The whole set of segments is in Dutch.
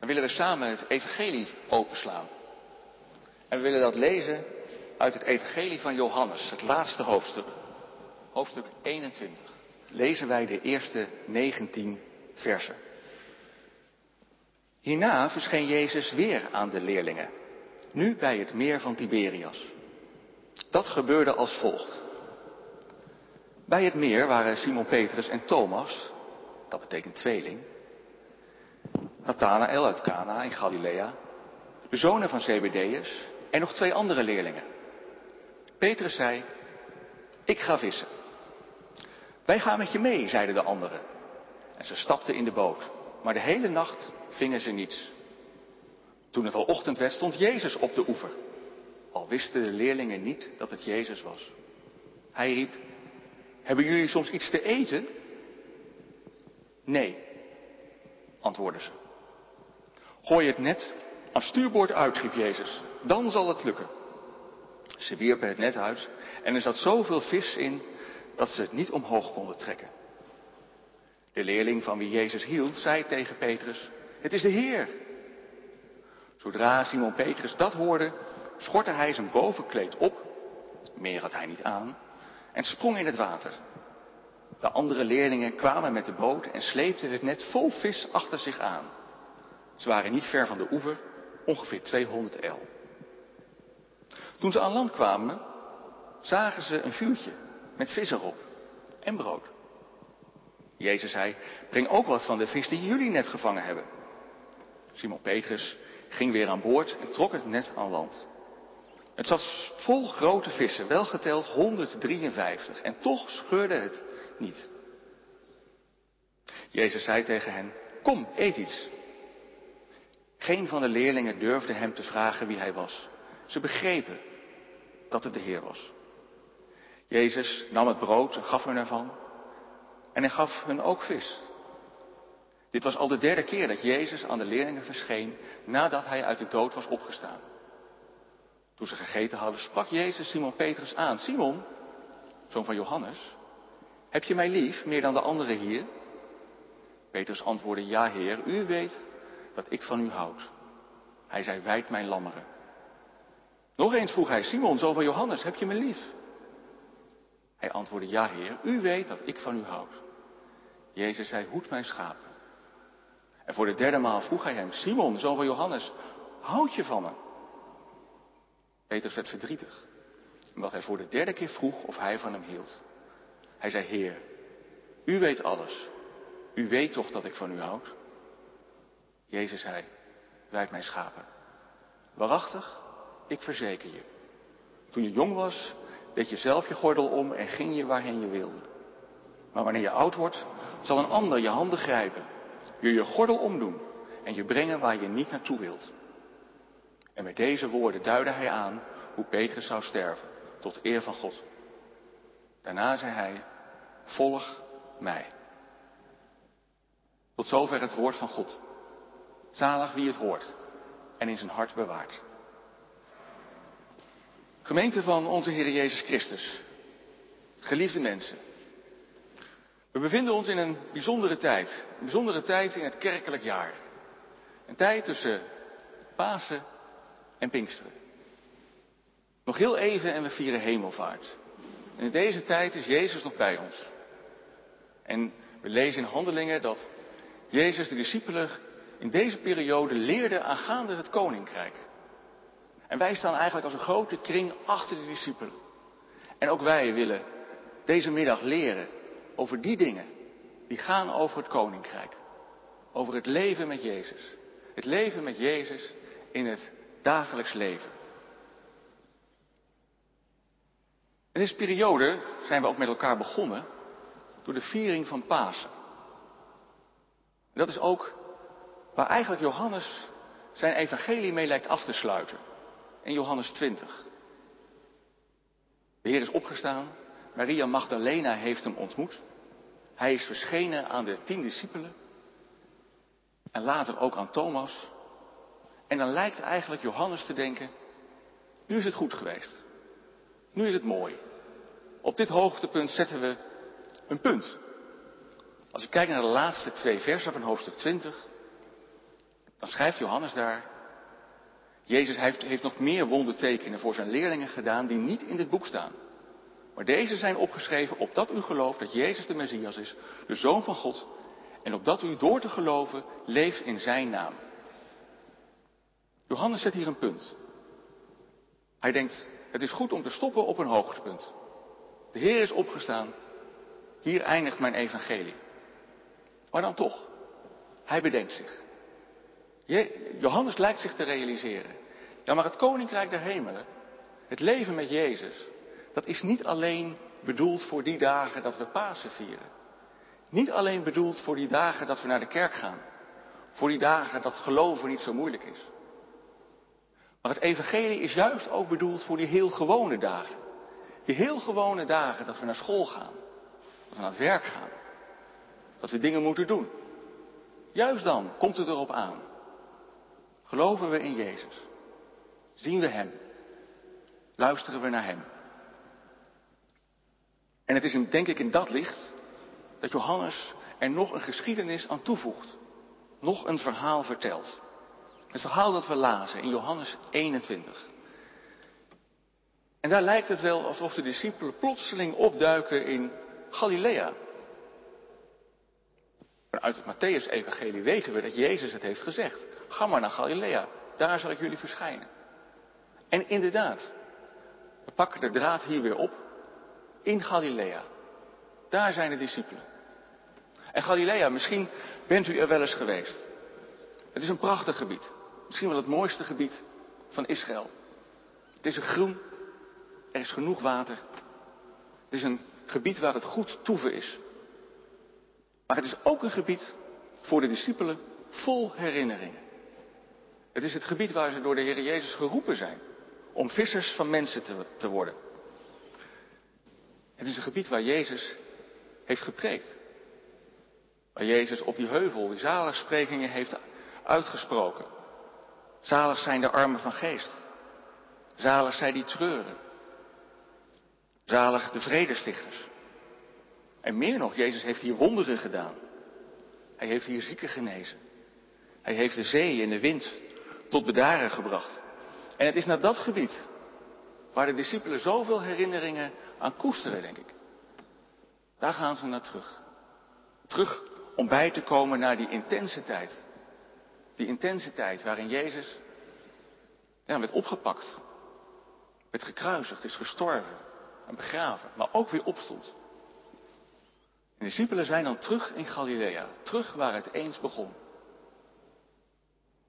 Dan willen we samen het Evangelie openslaan. En we willen dat lezen uit het Evangelie van Johannes, het laatste hoofdstuk. Hoofdstuk 21. Lezen wij de eerste 19 versen. Hierna verscheen Jezus weer aan de leerlingen, nu bij het meer van Tiberias. Dat gebeurde als volgt. Bij het meer waren Simon Petrus en Thomas, dat betekent tweeling, Nathanael uit Cana in Galilea, de zonen van Zebedeus en nog twee andere leerlingen. Petrus zei, ik ga vissen. Wij gaan met je mee, zeiden de anderen. En ze stapten in de boot, maar de hele nacht vingen ze niets. Toen het al ochtend werd, stond Jezus op de oever. Al wisten de leerlingen niet dat het Jezus was. Hij riep, hebben jullie soms iets te eten? Nee, antwoordden ze. Gooi het net aan stuurboord uit, riep Jezus. Dan zal het lukken. Ze wierpen het net uit en er zat zoveel vis in dat ze het niet omhoog konden trekken. De leerling van wie Jezus hield, zei tegen Petrus, het is de Heer. Zodra Simon Petrus dat hoorde, schortte hij zijn bovenkleed op, meer had hij niet aan, en sprong in het water. De andere leerlingen kwamen met de boot en sleepten het net vol vis achter zich aan. Ze waren niet ver van de oever, ongeveer 200 el. Toen ze aan land kwamen, zagen ze een vuurtje met vis erop en brood. Jezus zei, breng ook wat van de vis die jullie net gevangen hebben. Simon Petrus ging weer aan boord en trok het net aan land. Het zat vol grote vissen, wel geteld 153, en toch scheurde het niet. Jezus zei tegen hen, kom, eet iets. Geen van de leerlingen durfde hem te vragen wie hij was. Ze begrepen dat het de Heer was. Jezus nam het brood en gaf hun ervan. En hij gaf hun ook vis. Dit was al de derde keer dat Jezus aan de leerlingen verscheen nadat hij uit de dood was opgestaan. Toen ze gegeten hadden, sprak Jezus Simon Petrus aan. Simon, zoon van Johannes, heb je mij lief meer dan de anderen hier? Petrus antwoordde, ja heer, u weet dat ik van u houd. Hij zei, wijd mijn lammeren. Nog eens vroeg hij, Simon, zoon van Johannes, heb je me lief? Hij antwoordde, ja heer, u weet dat ik van u houd. Jezus zei, hoed mijn schapen. En voor de derde maal vroeg hij hem, Simon, zoon van Johannes, houd je van me? Petrus werd verdrietig, omdat hij voor de derde keer vroeg of hij van hem hield. Hij zei, Heer, u weet alles. U weet toch dat ik van u houd? Jezus zei, wijd mijn schapen. Waarachtig, ik verzeker je. Toen je jong was, deed je zelf je gordel om en ging je waarheen je wilde. Maar wanneer je oud wordt, zal een ander je handen grijpen, je je gordel omdoen en je brengen waar je niet naartoe wilt. En met deze woorden duidde hij aan hoe Petrus zou sterven, tot eer van God. Daarna zei hij, volg mij. Tot zover het woord van God. Zalig wie het hoort en in zijn hart bewaart. Gemeente van onze Heer Jezus Christus. Geliefde mensen. We bevinden ons in een bijzondere tijd. Een bijzondere tijd in het kerkelijk jaar. Een tijd tussen Pasen en Pinksteren. Nog heel even en we vieren hemelvaart. En in deze tijd is Jezus nog bij ons. En we lezen in handelingen dat Jezus de discipelen in deze periode leerde aangaande het koninkrijk. En wij staan eigenlijk als een grote kring achter de discipelen. En ook wij willen deze middag leren over die dingen die gaan over het koninkrijk. Over het leven met Jezus. Het leven met Jezus in het dagelijks leven. In deze periode zijn we ook met elkaar begonnen door de viering van Pasen. En dat is ook waar eigenlijk Johannes zijn evangelie mee lijkt af te sluiten. In Johannes 20. De Heer is opgestaan. Maria Magdalena heeft hem ontmoet. Hij is verschenen aan de tien discipelen. En later ook aan Thomas. En dan lijkt eigenlijk Johannes te denken, nu is het goed geweest. Nu is het mooi. Op dit hoogtepunt zetten we een punt. Als ik kijk naar de laatste twee versen van hoofdstuk 20, Dan schrijft Johannes daar, Jezus heeft, heeft nog meer wondertekenen voor zijn leerlingen gedaan die niet in dit boek staan. Maar deze zijn opgeschreven opdat u gelooft dat Jezus de Messias is, de Zoon van God, en opdat u door te geloven leeft in zijn naam. Johannes zet hier een punt. Hij denkt, het is goed om te stoppen op een hoogtepunt. De Heer is opgestaan. Hier eindigt mijn evangelie. Maar dan toch, hij bedenkt zich. Johannes lijkt zich te realiseren. Ja, maar het koninkrijk der hemelen, het leven met Jezus, dat is niet alleen bedoeld voor die dagen dat we Pasen vieren. Niet alleen bedoeld voor die dagen dat we naar de kerk gaan. Voor die dagen dat geloven niet zo moeilijk is. Maar het evangelie is juist ook bedoeld voor die heel gewone dagen. Die heel gewone dagen dat we naar school gaan. Dat we naar het werk gaan. Dat we dingen moeten doen. Juist dan komt het erop aan. Geloven we in Jezus? Zien we Hem? Luisteren we naar Hem? En het is denk ik in dat licht dat Johannes er nog een geschiedenis aan toevoegt. Nog een verhaal vertelt. Het verhaal dat we lazen in Johannes 21. En daar lijkt het wel alsof de discipelen plotseling opduiken in Galilea. Uit het Matthäus-evangelie weten we dat Jezus het heeft gezegd. Ga maar naar Galilea, daar zal ik jullie verschijnen. En inderdaad, we pakken de draad hier weer op. In Galilea. Daar zijn de discipelen. En Galilea, misschien bent u er wel eens geweest. Het is een prachtig gebied. Misschien wel het mooiste gebied van Israël. Het is een groen. Er is genoeg water. Het is een gebied waar het goed toeven is. Maar het is ook een gebied voor de discipelen vol herinneringen. Het is het gebied waar ze door de Heer Jezus geroepen zijn om vissers van mensen te, te worden. Het is een gebied waar Jezus heeft gepreekt. Waar Jezus op die heuvel die zaligsprekingen heeft uitgesproken. Zalig zijn de armen van geest. Zalig zijn die treuren. Zalig de vredestichters. En meer nog, Jezus heeft hier wonderen gedaan. Hij heeft hier zieken genezen. Hij heeft de zee en de wind tot bedaren gebracht. En het is naar dat gebied waar de discipelen zoveel herinneringen aan koesteren, denk ik. Daar gaan ze naar terug. Terug om bij te komen naar die intense tijd. Die intense tijd waarin Jezus ja, werd opgepakt, werd gekruisigd, is gestorven en begraven, maar ook weer opstond. De discipelen zijn dan terug in Galilea, terug waar het eens begon.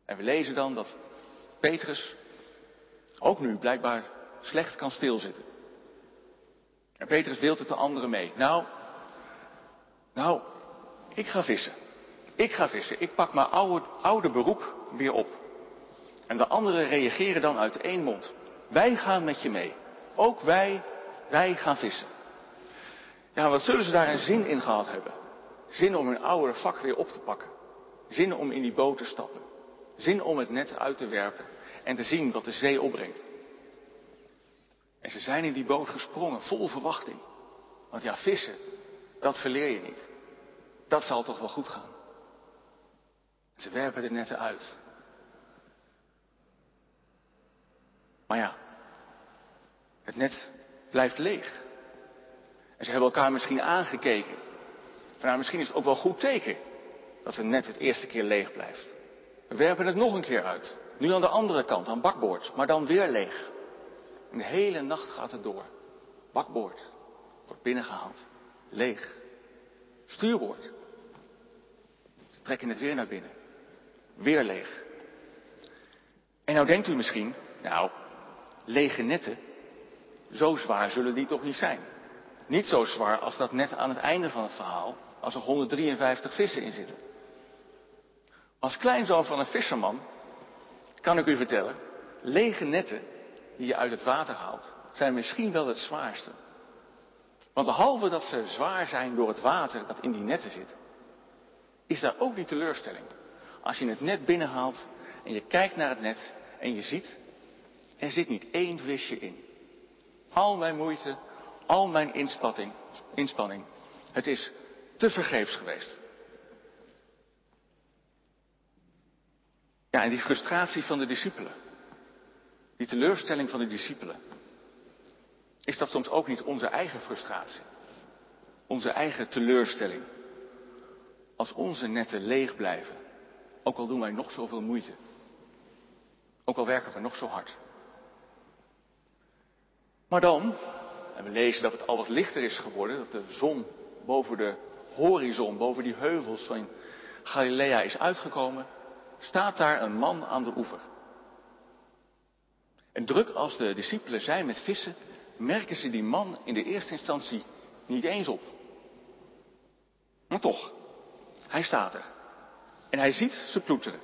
En we lezen dan dat Petrus ook nu blijkbaar slecht kan stilzitten. En Petrus deelt het de anderen mee. Nou, nou, ik ga vissen. Ik ga vissen. Ik pak mijn oude, oude beroep weer op. En de anderen reageren dan uit één mond. Wij gaan met je mee. Ook wij, wij gaan vissen. Ja, wat zullen ze daar een zin in gehad hebben? Zin om hun oude vak weer op te pakken. Zin om in die boot te stappen. Zin om het net uit te werpen en te zien wat de zee opbrengt. En ze zijn in die boot gesprongen, vol verwachting. Want ja, vissen, dat verleer je niet. Dat zal toch wel goed gaan. Ze werpen de netten uit. Maar ja, het net blijft leeg. En ze hebben elkaar misschien aangekeken. Van nou, misschien is het ook wel goed teken dat het net het eerste keer leeg blijft. We werpen het nog een keer uit. Nu aan de andere kant, aan bakboord, maar dan weer leeg. En de hele nacht gaat het door. Bakboord wordt binnengehaald. Leeg. Stuurboord. Ze trekken het weer naar binnen. Weer leeg. En nou denkt u misschien, nou, lege netten, zo zwaar zullen die toch niet zijn. Niet zo zwaar als dat net aan het einde van het verhaal, als er 153 vissen in zitten. Als kleinzoon van een visserman kan ik u vertellen, lege netten die je uit het water haalt, zijn misschien wel het zwaarste. Want behalve dat ze zwaar zijn door het water dat in die netten zit, is daar ook die teleurstelling. Als je het net binnenhaalt en je kijkt naar het net en je ziet, er zit niet één visje in. Al mijn moeite, al mijn inspanning, inspanning het is te vergeefs geweest. Ja, en die frustratie van de discipelen, die teleurstelling van de discipelen, is dat soms ook niet onze eigen frustratie, onze eigen teleurstelling? Als onze netten leeg blijven, ook al doen wij nog zoveel moeite, ook al werken we nog zo hard. Maar dan, en we lezen dat het al wat lichter is geworden, dat de zon boven de horizon, boven die heuvels van Galilea is uitgekomen, staat daar een man aan de oever. En druk als de discipelen zijn met vissen, merken ze die man in de eerste instantie niet eens op. Maar toch, hij staat er. En hij ziet ze ploeteren.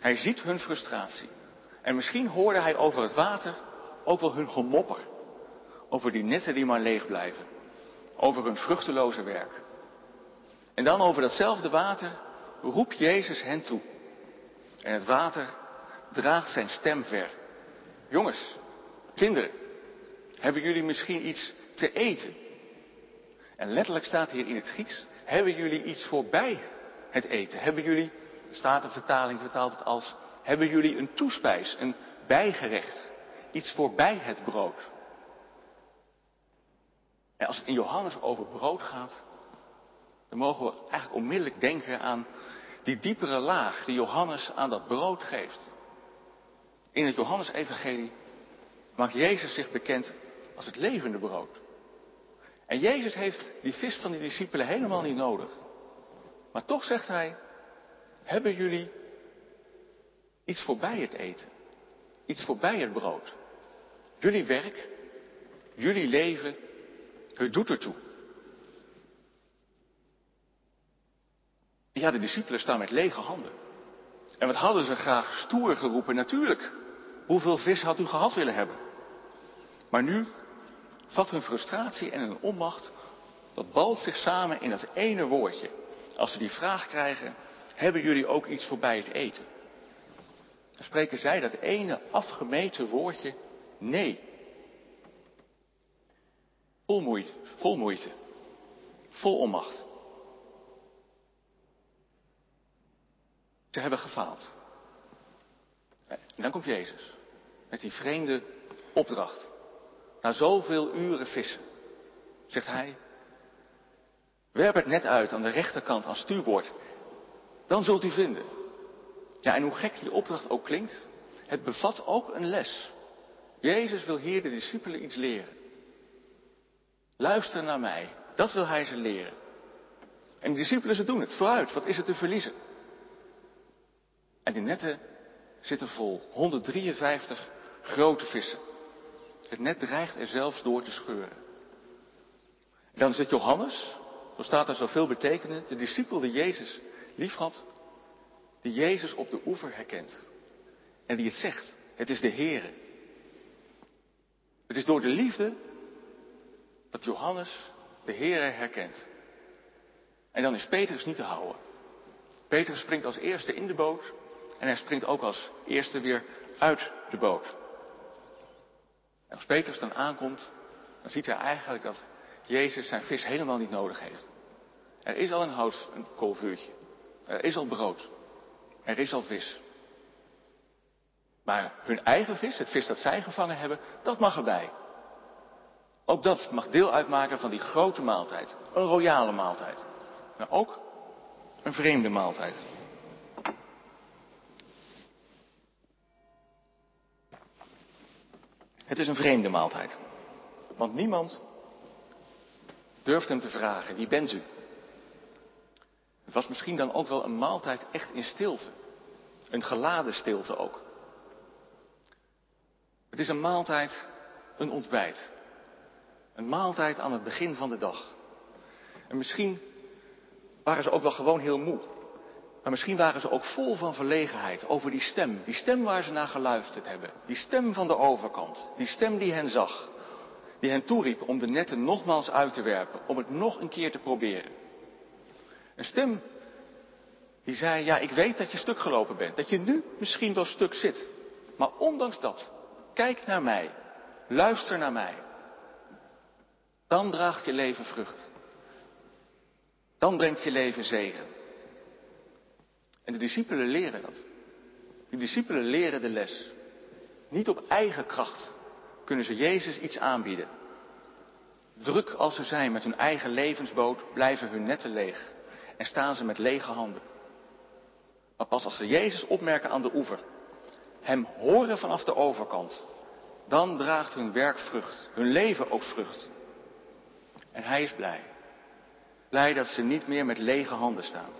Hij ziet hun frustratie. En misschien hoorde hij over het water ook wel hun gemopper. Over die netten die maar leeg blijven. Over hun vruchteloze werk. En dan over datzelfde water roept Jezus hen toe. En het water draagt zijn stem ver. Jongens, kinderen, hebben jullie misschien iets te eten? En letterlijk staat hier in het Grieks, hebben jullie iets voorbij het eten? Hebben jullie, de Statenvertaling vertaalt het als, hebben jullie een toespijs, een bijgerecht, iets voorbij het brood? En als het in Johannes over brood gaat, dan mogen we eigenlijk onmiddellijk denken aan die diepere laag die Johannes aan dat brood geeft. In het Johannesevangelie maakt Jezus zich bekend als het levende brood. En Jezus heeft die vis van die discipelen helemaal niet nodig. Maar toch zegt hij, hebben jullie iets voorbij het eten? Iets voorbij het brood? Jullie werk, jullie leven, het doet ertoe. Ja, de discipelen staan met lege handen. En wat hadden ze graag stoer geroepen? Natuurlijk. Hoeveel vis had u gehad willen hebben? Maar nu vat hun frustratie en hun onmacht, dat balt zich samen in dat ene woordje. Als ze die vraag krijgen, hebben jullie ook iets voorbij het eten? Dan spreken zij dat ene afgemeten woordje nee. Vol moeite, vol onmacht. Ze hebben gefaald. En dan komt Jezus met die vreemde opdracht. Na zoveel uren vissen, zegt hij, werp het net uit aan de rechterkant, aan stuurboord. Dan zult u vinden. Ja, en hoe gek die opdracht ook klinkt, het bevat ook een les. Jezus wil hier de discipelen iets leren. Luister naar mij, dat wil hij ze leren. En de discipelen ze doen het, vooruit, wat is er te verliezen? En die netten zitten vol, 153 grote vissen. Het net dreigt er zelfs door te scheuren. En dan zit Johannes, zo staat er zoveel betekenen, de discipel die Jezus liefhad, die Jezus op de oever herkent. En die het zegt, het is de Heere. Het is door de liefde dat Johannes de Heere herkent. En dan is Petrus niet te houden. Petrus springt als eerste in de boot en hij springt ook als eerste weer uit de boot. En als Petrus dan aankomt, dan ziet hij eigenlijk dat Jezus zijn vis helemaal niet nodig heeft. Er is al een hout, een koolvuurtje. Er is al brood. Er is al vis. Maar hun eigen vis, het vis dat zij gevangen hebben, dat mag erbij. Ook dat mag deel uitmaken van die grote maaltijd. Een royale maaltijd. Maar ook een vreemde maaltijd. Het is een vreemde maaltijd. Want niemand durft hem te vragen, wie bent u? Het was misschien dan ook wel een maaltijd echt in stilte. Een geladen stilte ook. Het is een maaltijd, een ontbijt. Een maaltijd aan het begin van de dag. En misschien waren ze ook wel gewoon heel moe. Maar misschien waren ze ook vol van verlegenheid over die stem. Die stem waar ze naar geluisterd hebben. Die stem van de overkant. Die stem die hen zag. Die hen toeriep om de netten nogmaals uit te werpen. Om het nog een keer te proberen. Een stem die zei, ja ik weet dat je stuk gelopen bent. Dat je nu misschien wel stuk zit. Maar ondanks dat, kijk naar mij. Luister naar mij. Dan draagt je leven vrucht. Dan brengt je leven zegen. En de discipelen leren dat. Die discipelen leren de les. Niet op eigen kracht kunnen ze Jezus iets aanbieden. Druk als ze zijn met hun eigen levensboot, blijven hun netten leeg en staan ze met lege handen. Maar pas als ze Jezus opmerken aan de oever, hem horen vanaf de overkant, dan draagt hun werk vrucht, hun leven ook vrucht. En hij is blij. Blij dat ze niet meer met lege handen staan.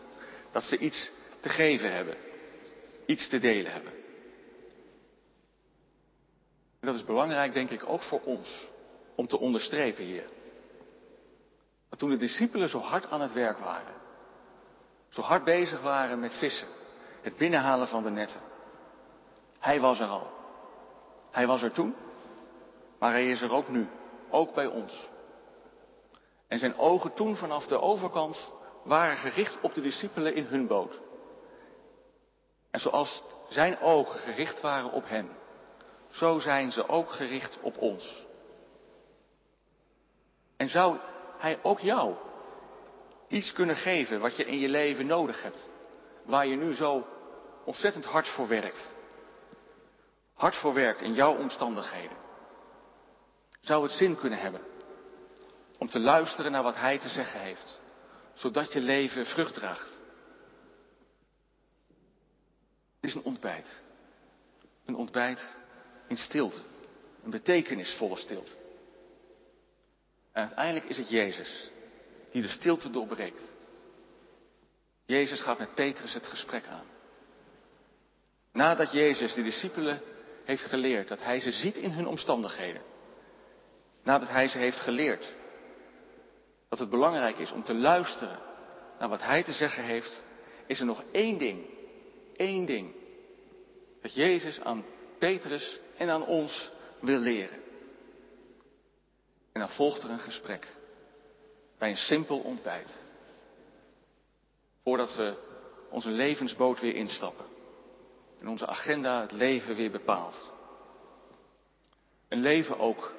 Dat ze iets te geven hebben, iets te delen hebben. En dat is belangrijk, denk ik, ook voor ons, om te onderstrepen hier. Dat toen de discipelen zo hard aan het werk waren, zo hard bezig waren met vissen, het binnenhalen van de netten, hij was er al. Hij was er toen, maar hij is er ook nu, ook bij ons. En zijn ogen toen vanaf de overkant waren gericht op de discipelen in hun boot. En zoals zijn ogen gericht waren op hen, zo zijn ze ook gericht op ons. En zou hij ook jou iets kunnen geven wat je in je leven nodig hebt, waar je nu zo ontzettend hard voor werkt? Hard voor werkt in jouw omstandigheden. Zou het zin kunnen hebben om te luisteren naar wat hij te zeggen heeft, zodat je leven vrucht draagt? Het is een ontbijt. Een ontbijt in stilte. Een betekenisvolle stilte. En uiteindelijk is het Jezus die de stilte doorbreekt. Jezus gaat met Petrus het gesprek aan. Nadat Jezus de discipelen heeft geleerd dat hij ze ziet in hun omstandigheden. Nadat hij ze heeft geleerd dat het belangrijk is om te luisteren naar wat hij te zeggen heeft, is er nog één ding, één ding, dat Jezus aan Petrus en aan ons wil leren. En dan volgt er een gesprek bij een simpel ontbijt. Voordat we onze levensboot weer instappen en onze agenda het leven weer bepaalt. Een leven ook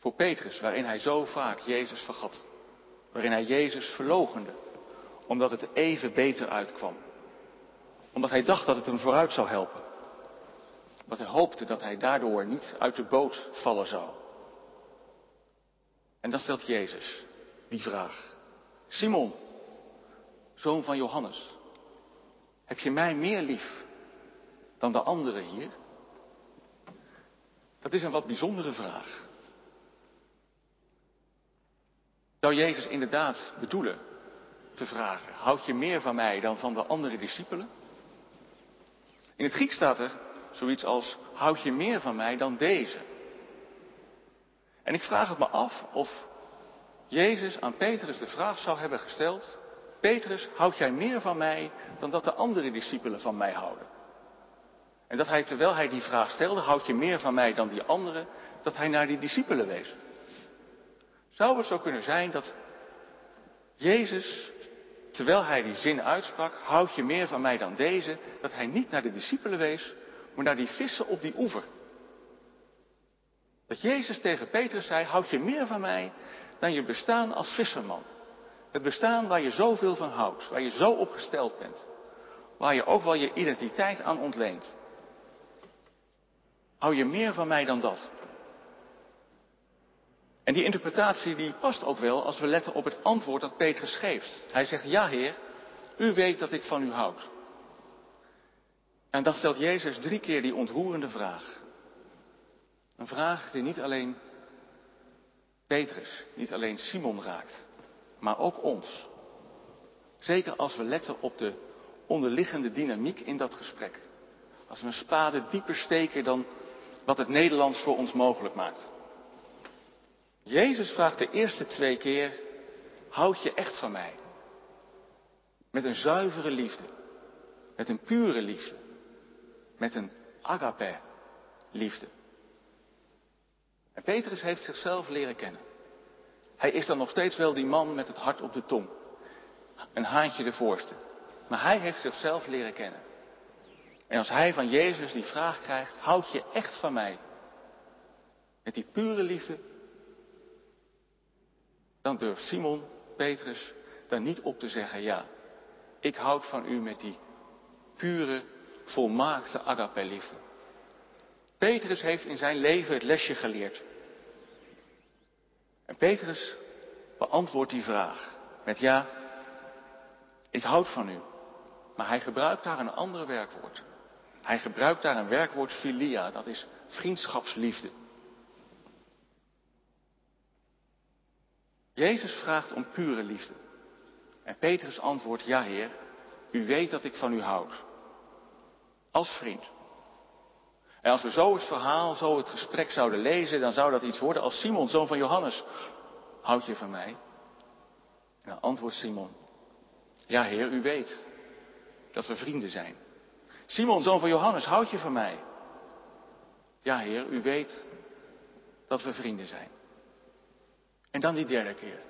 voor Petrus, waarin hij zo vaak Jezus vergat. Waarin hij Jezus verlogende, omdat het even beter uitkwam. Omdat hij dacht dat het hem vooruit zou helpen. Omdat hij hoopte dat hij daardoor niet uit de boot vallen zou. En dan stelt Jezus die vraag. Simon, zoon van Johannes, heb je mij meer lief dan de anderen hier? Dat is een wat bijzondere vraag. Zou Jezus inderdaad bedoelen te vragen, houd je meer van mij dan van de andere discipelen? In het Grieks staat er zoiets als, houd je meer van mij dan deze? En ik vraag het me af of Jezus aan Petrus de vraag zou hebben gesteld, Petrus, houd jij meer van mij dan dat de andere discipelen van mij houden? En dat hij, terwijl hij die vraag stelde, houd je meer van mij dan die anderen, dat hij naar die discipelen wees. Zou het zo kunnen zijn dat Jezus, terwijl hij die zin uitsprak, houd je meer van mij dan deze, dat hij niet naar de discipelen wees, maar naar die vissen op die oever. Dat Jezus tegen Petrus zei, houd je meer van mij dan je bestaan als visserman. Het bestaan waar je zoveel van houdt, waar je zo opgesteld bent, waar je ook wel je identiteit aan ontleent. Hou je meer van mij dan dat? En die interpretatie die past ook wel als we letten op het antwoord dat Petrus geeft. Hij zegt, ja Heer, u weet dat ik van u houd. En dan stelt Jezus drie keer die ontroerende vraag. Een vraag die niet alleen Petrus, niet alleen Simon raakt, maar ook ons. Zeker als we letten op de onderliggende dynamiek in dat gesprek. Als we een spade dieper steken dan wat het Nederlands voor ons mogelijk maakt. Jezus vraagt de eerste twee keer, houd je echt van mij? Met een zuivere liefde, met een pure liefde, met een agape liefde. En Petrus heeft zichzelf leren kennen. Hij is dan nog steeds wel die man met het hart op de tong. Een haantje de voorste. Maar hij heeft zichzelf leren kennen. En als hij van Jezus die vraag krijgt, houd je echt van mij? Met die pure liefde, dan durft Simon, Petrus, daar niet op te zeggen, ja, ik houd van u met die pure, volmaakte agape-liefde. Petrus heeft in zijn leven het lesje geleerd. En Petrus beantwoordt die vraag met ja, ik houd van u. Maar hij gebruikt daar een ander werkwoord. Hij gebruikt daar een werkwoord filia, dat is vriendschapsliefde. Jezus vraagt om pure liefde. En Petrus antwoordt, ja Heer, u weet dat ik van u houd. Als vriend. En als we zo het verhaal, zo het gesprek zouden lezen, dan zou dat iets worden als Simon, zoon van Johannes. Houd je van mij? En dan antwoordt Simon, ja Heer, u weet dat we vrienden zijn. Simon, zoon van Johannes, houd je van mij? Ja Heer, u weet dat we vrienden zijn. En dan die derde keer.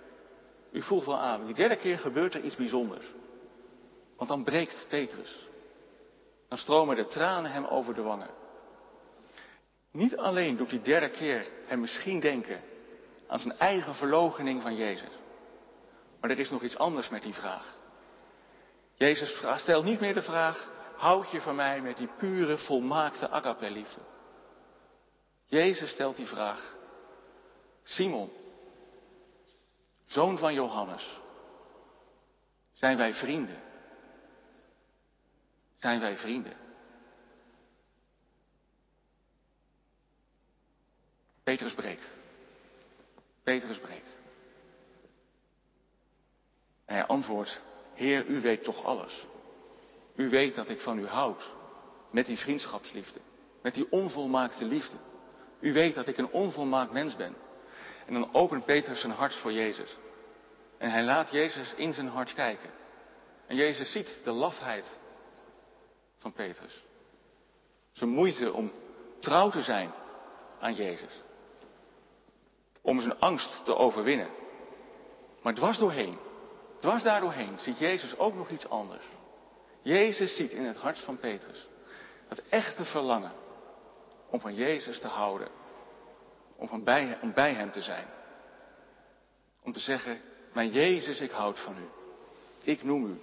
U voelt wel aan, die derde keer gebeurt er iets bijzonders. Want dan breekt Petrus. Dan stromen de tranen hem over de wangen. Niet alleen doet die derde keer hem misschien denken aan zijn eigen verloochening van Jezus. Maar er is nog iets anders met die vraag. Jezus stelt niet meer de vraag, houd je van mij met die pure, volmaakte agape-liefde. Jezus stelt die vraag, Simon, zoon van Johannes, zijn wij vrienden? Zijn wij vrienden? Petrus breekt. Petrus breekt. Hij antwoordt, Heer, u weet toch alles. U weet dat ik van u houd. Met die vriendschapsliefde. Met die onvolmaakte liefde. U weet dat ik een onvolmaakt mens ben. En dan opent Petrus zijn hart voor Jezus. En hij laat Jezus in zijn hart kijken. En Jezus ziet de lafheid van Petrus. Zijn moeite om trouw te zijn aan Jezus. Om zijn angst te overwinnen. Maar dwars doorheen, dwars daardoorheen ziet Jezus ook nog iets anders. Jezus ziet in het hart van Petrus het echte verlangen om van Jezus te houden. Om, van bij, om bij Hem te zijn. Om te zeggen, mijn Jezus, ik houd van U. Ik noem U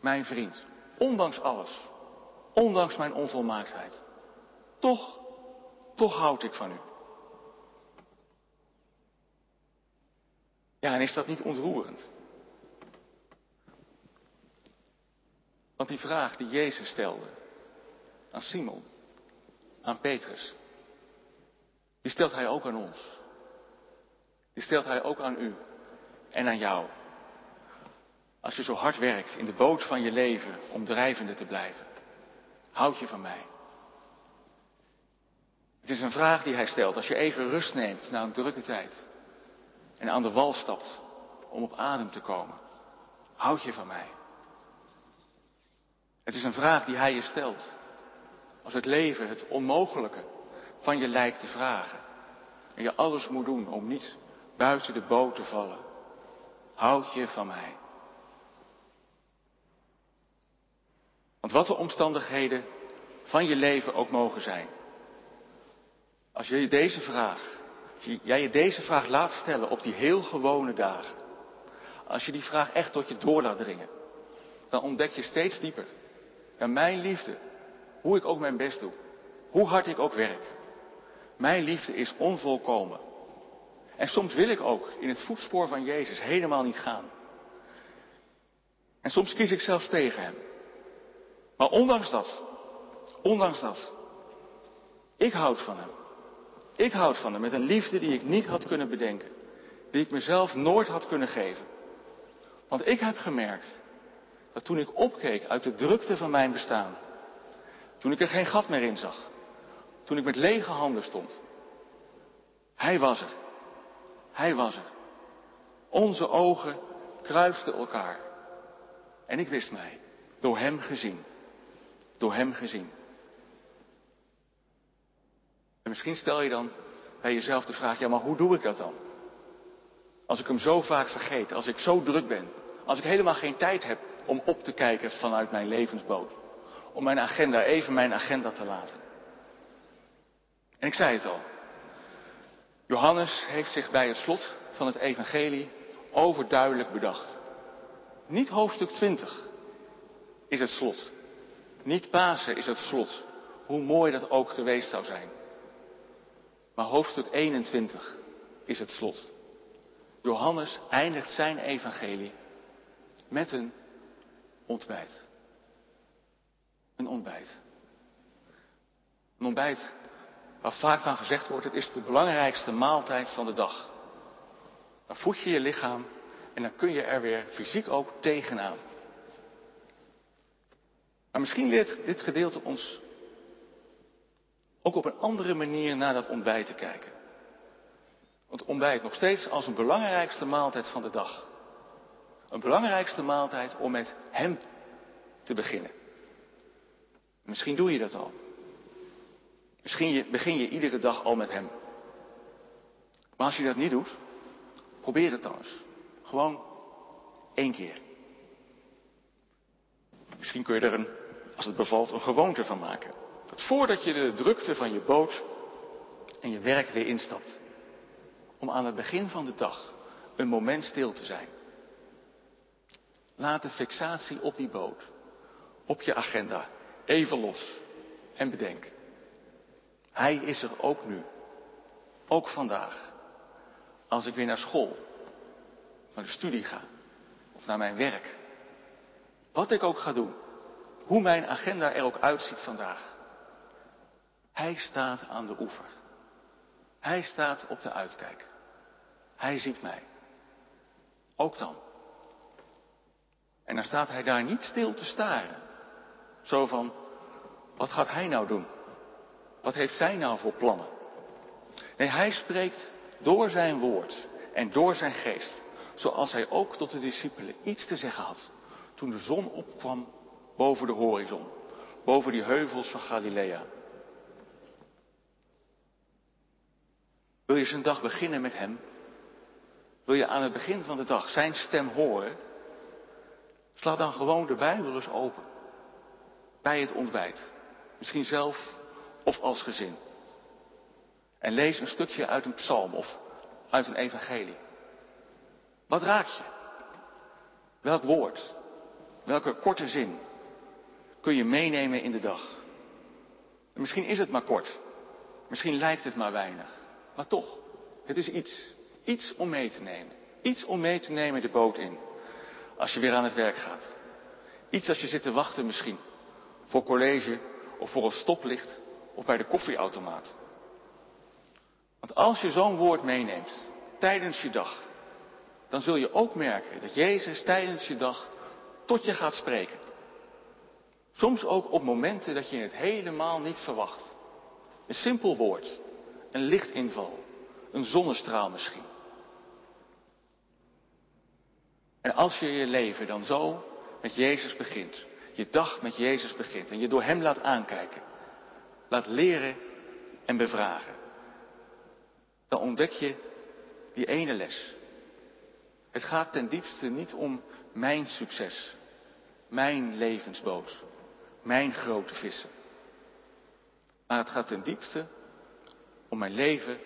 mijn vriend. Ondanks alles. Ondanks mijn onvolmaaktheid. Toch, toch houd ik van U. Ja, en is dat niet ontroerend? Want die vraag die Jezus stelde aan Simon, aan Petrus, die stelt hij ook aan ons. Die stelt hij ook aan u en aan jou. Als je zo hard werkt in de boot van je leven om drijvende te blijven, houd je van mij. Het is een vraag die hij stelt als je even rust neemt na een drukke tijd en aan de wal stapt om op adem te komen. Houd je van mij? Het is een vraag die hij je stelt als het leven het onmogelijke van je lijkt te vragen en je alles moet doen om niet buiten de boot te vallen. Houd je van mij? Want wat de omstandigheden van je leven ook mogen zijn. Als je deze vraag, als jij je deze vraag laat stellen op die heel gewone dagen. Als je die vraag echt tot je door laat dringen. Dan ontdek je steeds dieper. Ja, mijn liefde, hoe ik ook mijn best doe. Hoe hard ik ook werk. Mijn liefde is onvolkomen. En soms wil ik ook in het voetspoor van Jezus helemaal niet gaan. En soms kies ik zelfs tegen Hem. Maar ondanks dat, ondanks dat, ik houd van Hem. Ik houd van Hem met een liefde die ik niet had kunnen bedenken. Die ik mezelf nooit had kunnen geven. Want ik heb gemerkt dat toen ik opkeek uit de drukte van mijn bestaan, toen ik er geen gat meer in zag, toen ik met lege handen stond, Hij was er. Hij was er. Onze ogen kruisten elkaar. En ik wist mij, door Hem gezien door Hem gezien. En misschien stel je dan bij jezelf de vraag, ja maar hoe doe ik dat dan? Als ik Hem zo vaak vergeet, als ik zo druk ben, als ik helemaal geen tijd heb om op te kijken vanuit mijn levensboot. Om mijn agenda, even mijn agenda te laten. En ik zei het al. Johannes heeft zich bij het slot van het evangelie overduidelijk bedacht. Niet hoofdstuk 20 is het slot. Niet Pasen is het slot, hoe mooi dat ook geweest zou zijn. Maar hoofdstuk 21 is het slot. Johannes eindigt zijn evangelie met een ontbijt. Een ontbijt. Een ontbijt waar vaak van gezegd wordt, het is de belangrijkste maaltijd van de dag. Dan voed je je lichaam en dan kun je er weer fysiek ook tegenaan. Maar misschien leert dit gedeelte ons ook op een andere manier naar dat ontbijt te kijken. Want ontbijt nog steeds als een belangrijkste maaltijd van de dag. Een belangrijkste maaltijd om met Hem te beginnen. Misschien doe je dat al. Misschien begin je iedere dag al met Hem. Maar als je dat niet doet, probeer het dan eens. Gewoon één keer. Misschien kun je er een, als het bevalt, een gewoonte van maken. Dat voordat je de drukte van je boot en je werk weer instapt, om aan het begin van de dag een moment stil te zijn. Laat de fixatie op die boot, op je agenda, even los en bedenk. Hij is er ook nu, ook vandaag, als ik weer naar school, naar de studie ga of naar mijn werk. Wat ik ook ga doen, hoe mijn agenda er ook uitziet vandaag. Hij staat aan de oever. Hij staat op de uitkijk. Hij ziet mij. Ook dan. En dan staat hij daar niet stil te staren. Zo van, wat gaat hij nou doen? Wat heeft zij nou voor plannen? Nee, hij spreekt door zijn woord en door zijn geest. Zoals hij ook tot de discipelen iets te zeggen had. Toen de zon opkwam boven de horizon. Boven die heuvels van Galilea. Wil je zijn dag beginnen met hem? Wil je aan het begin van de dag zijn stem horen? Sla dan gewoon de Bijbel eens open. Bij het ontbijt. Misschien zelf of als gezin. En lees een stukje uit een psalm of uit een evangelie. Wat raak je? Welk woord? Welke korte zin kun je meenemen in de dag? misschien is het maar kort. Misschien lijkt het maar weinig. Maar toch, het is iets. Iets om mee te nemen. Iets om mee te nemen de boot in. Als je weer aan het werk gaat. Iets als je zit te wachten misschien. Voor college of voor een stoplicht of bij de koffieautomaat. Want als je zo'n woord meeneemt tijdens je dag, dan zul je ook merken dat Jezus tijdens je dag tot je gaat spreken. Soms ook op momenten dat je het helemaal niet verwacht. Een simpel woord, een lichtinval, een zonnestraal misschien. En als je je leven dan zo met Jezus begint, je dag met Jezus begint en je door Hem laat aankijken, laat leren en bevragen, dan ontdek je die ene les. Het gaat ten diepste niet om mijn succes, mijn levensboot, mijn grote vissen. Maar het gaat ten diepste om mijn leven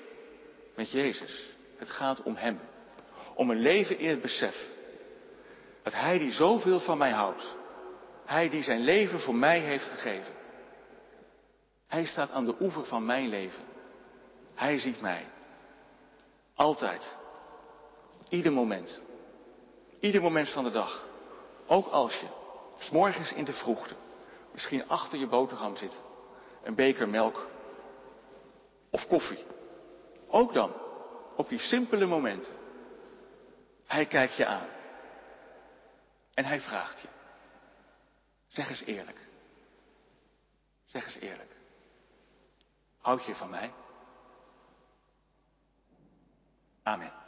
met Jezus. Het gaat om Hem. Om een leven in het besef dat Hij die zoveel van mij houdt, Hij die zijn leven voor mij heeft gegeven, Hij staat aan de oever van mijn leven. Hij ziet mij. Altijd. Ieder moment. Ieder moment van de dag. Ook als je, s morgens in de vroegte, misschien achter je boterham zit, een beker melk of koffie. Ook dan, op die simpele momenten. Hij kijkt je aan. En hij vraagt je. Zeg eens eerlijk. Zeg eens eerlijk. Houd je van mij? Amen.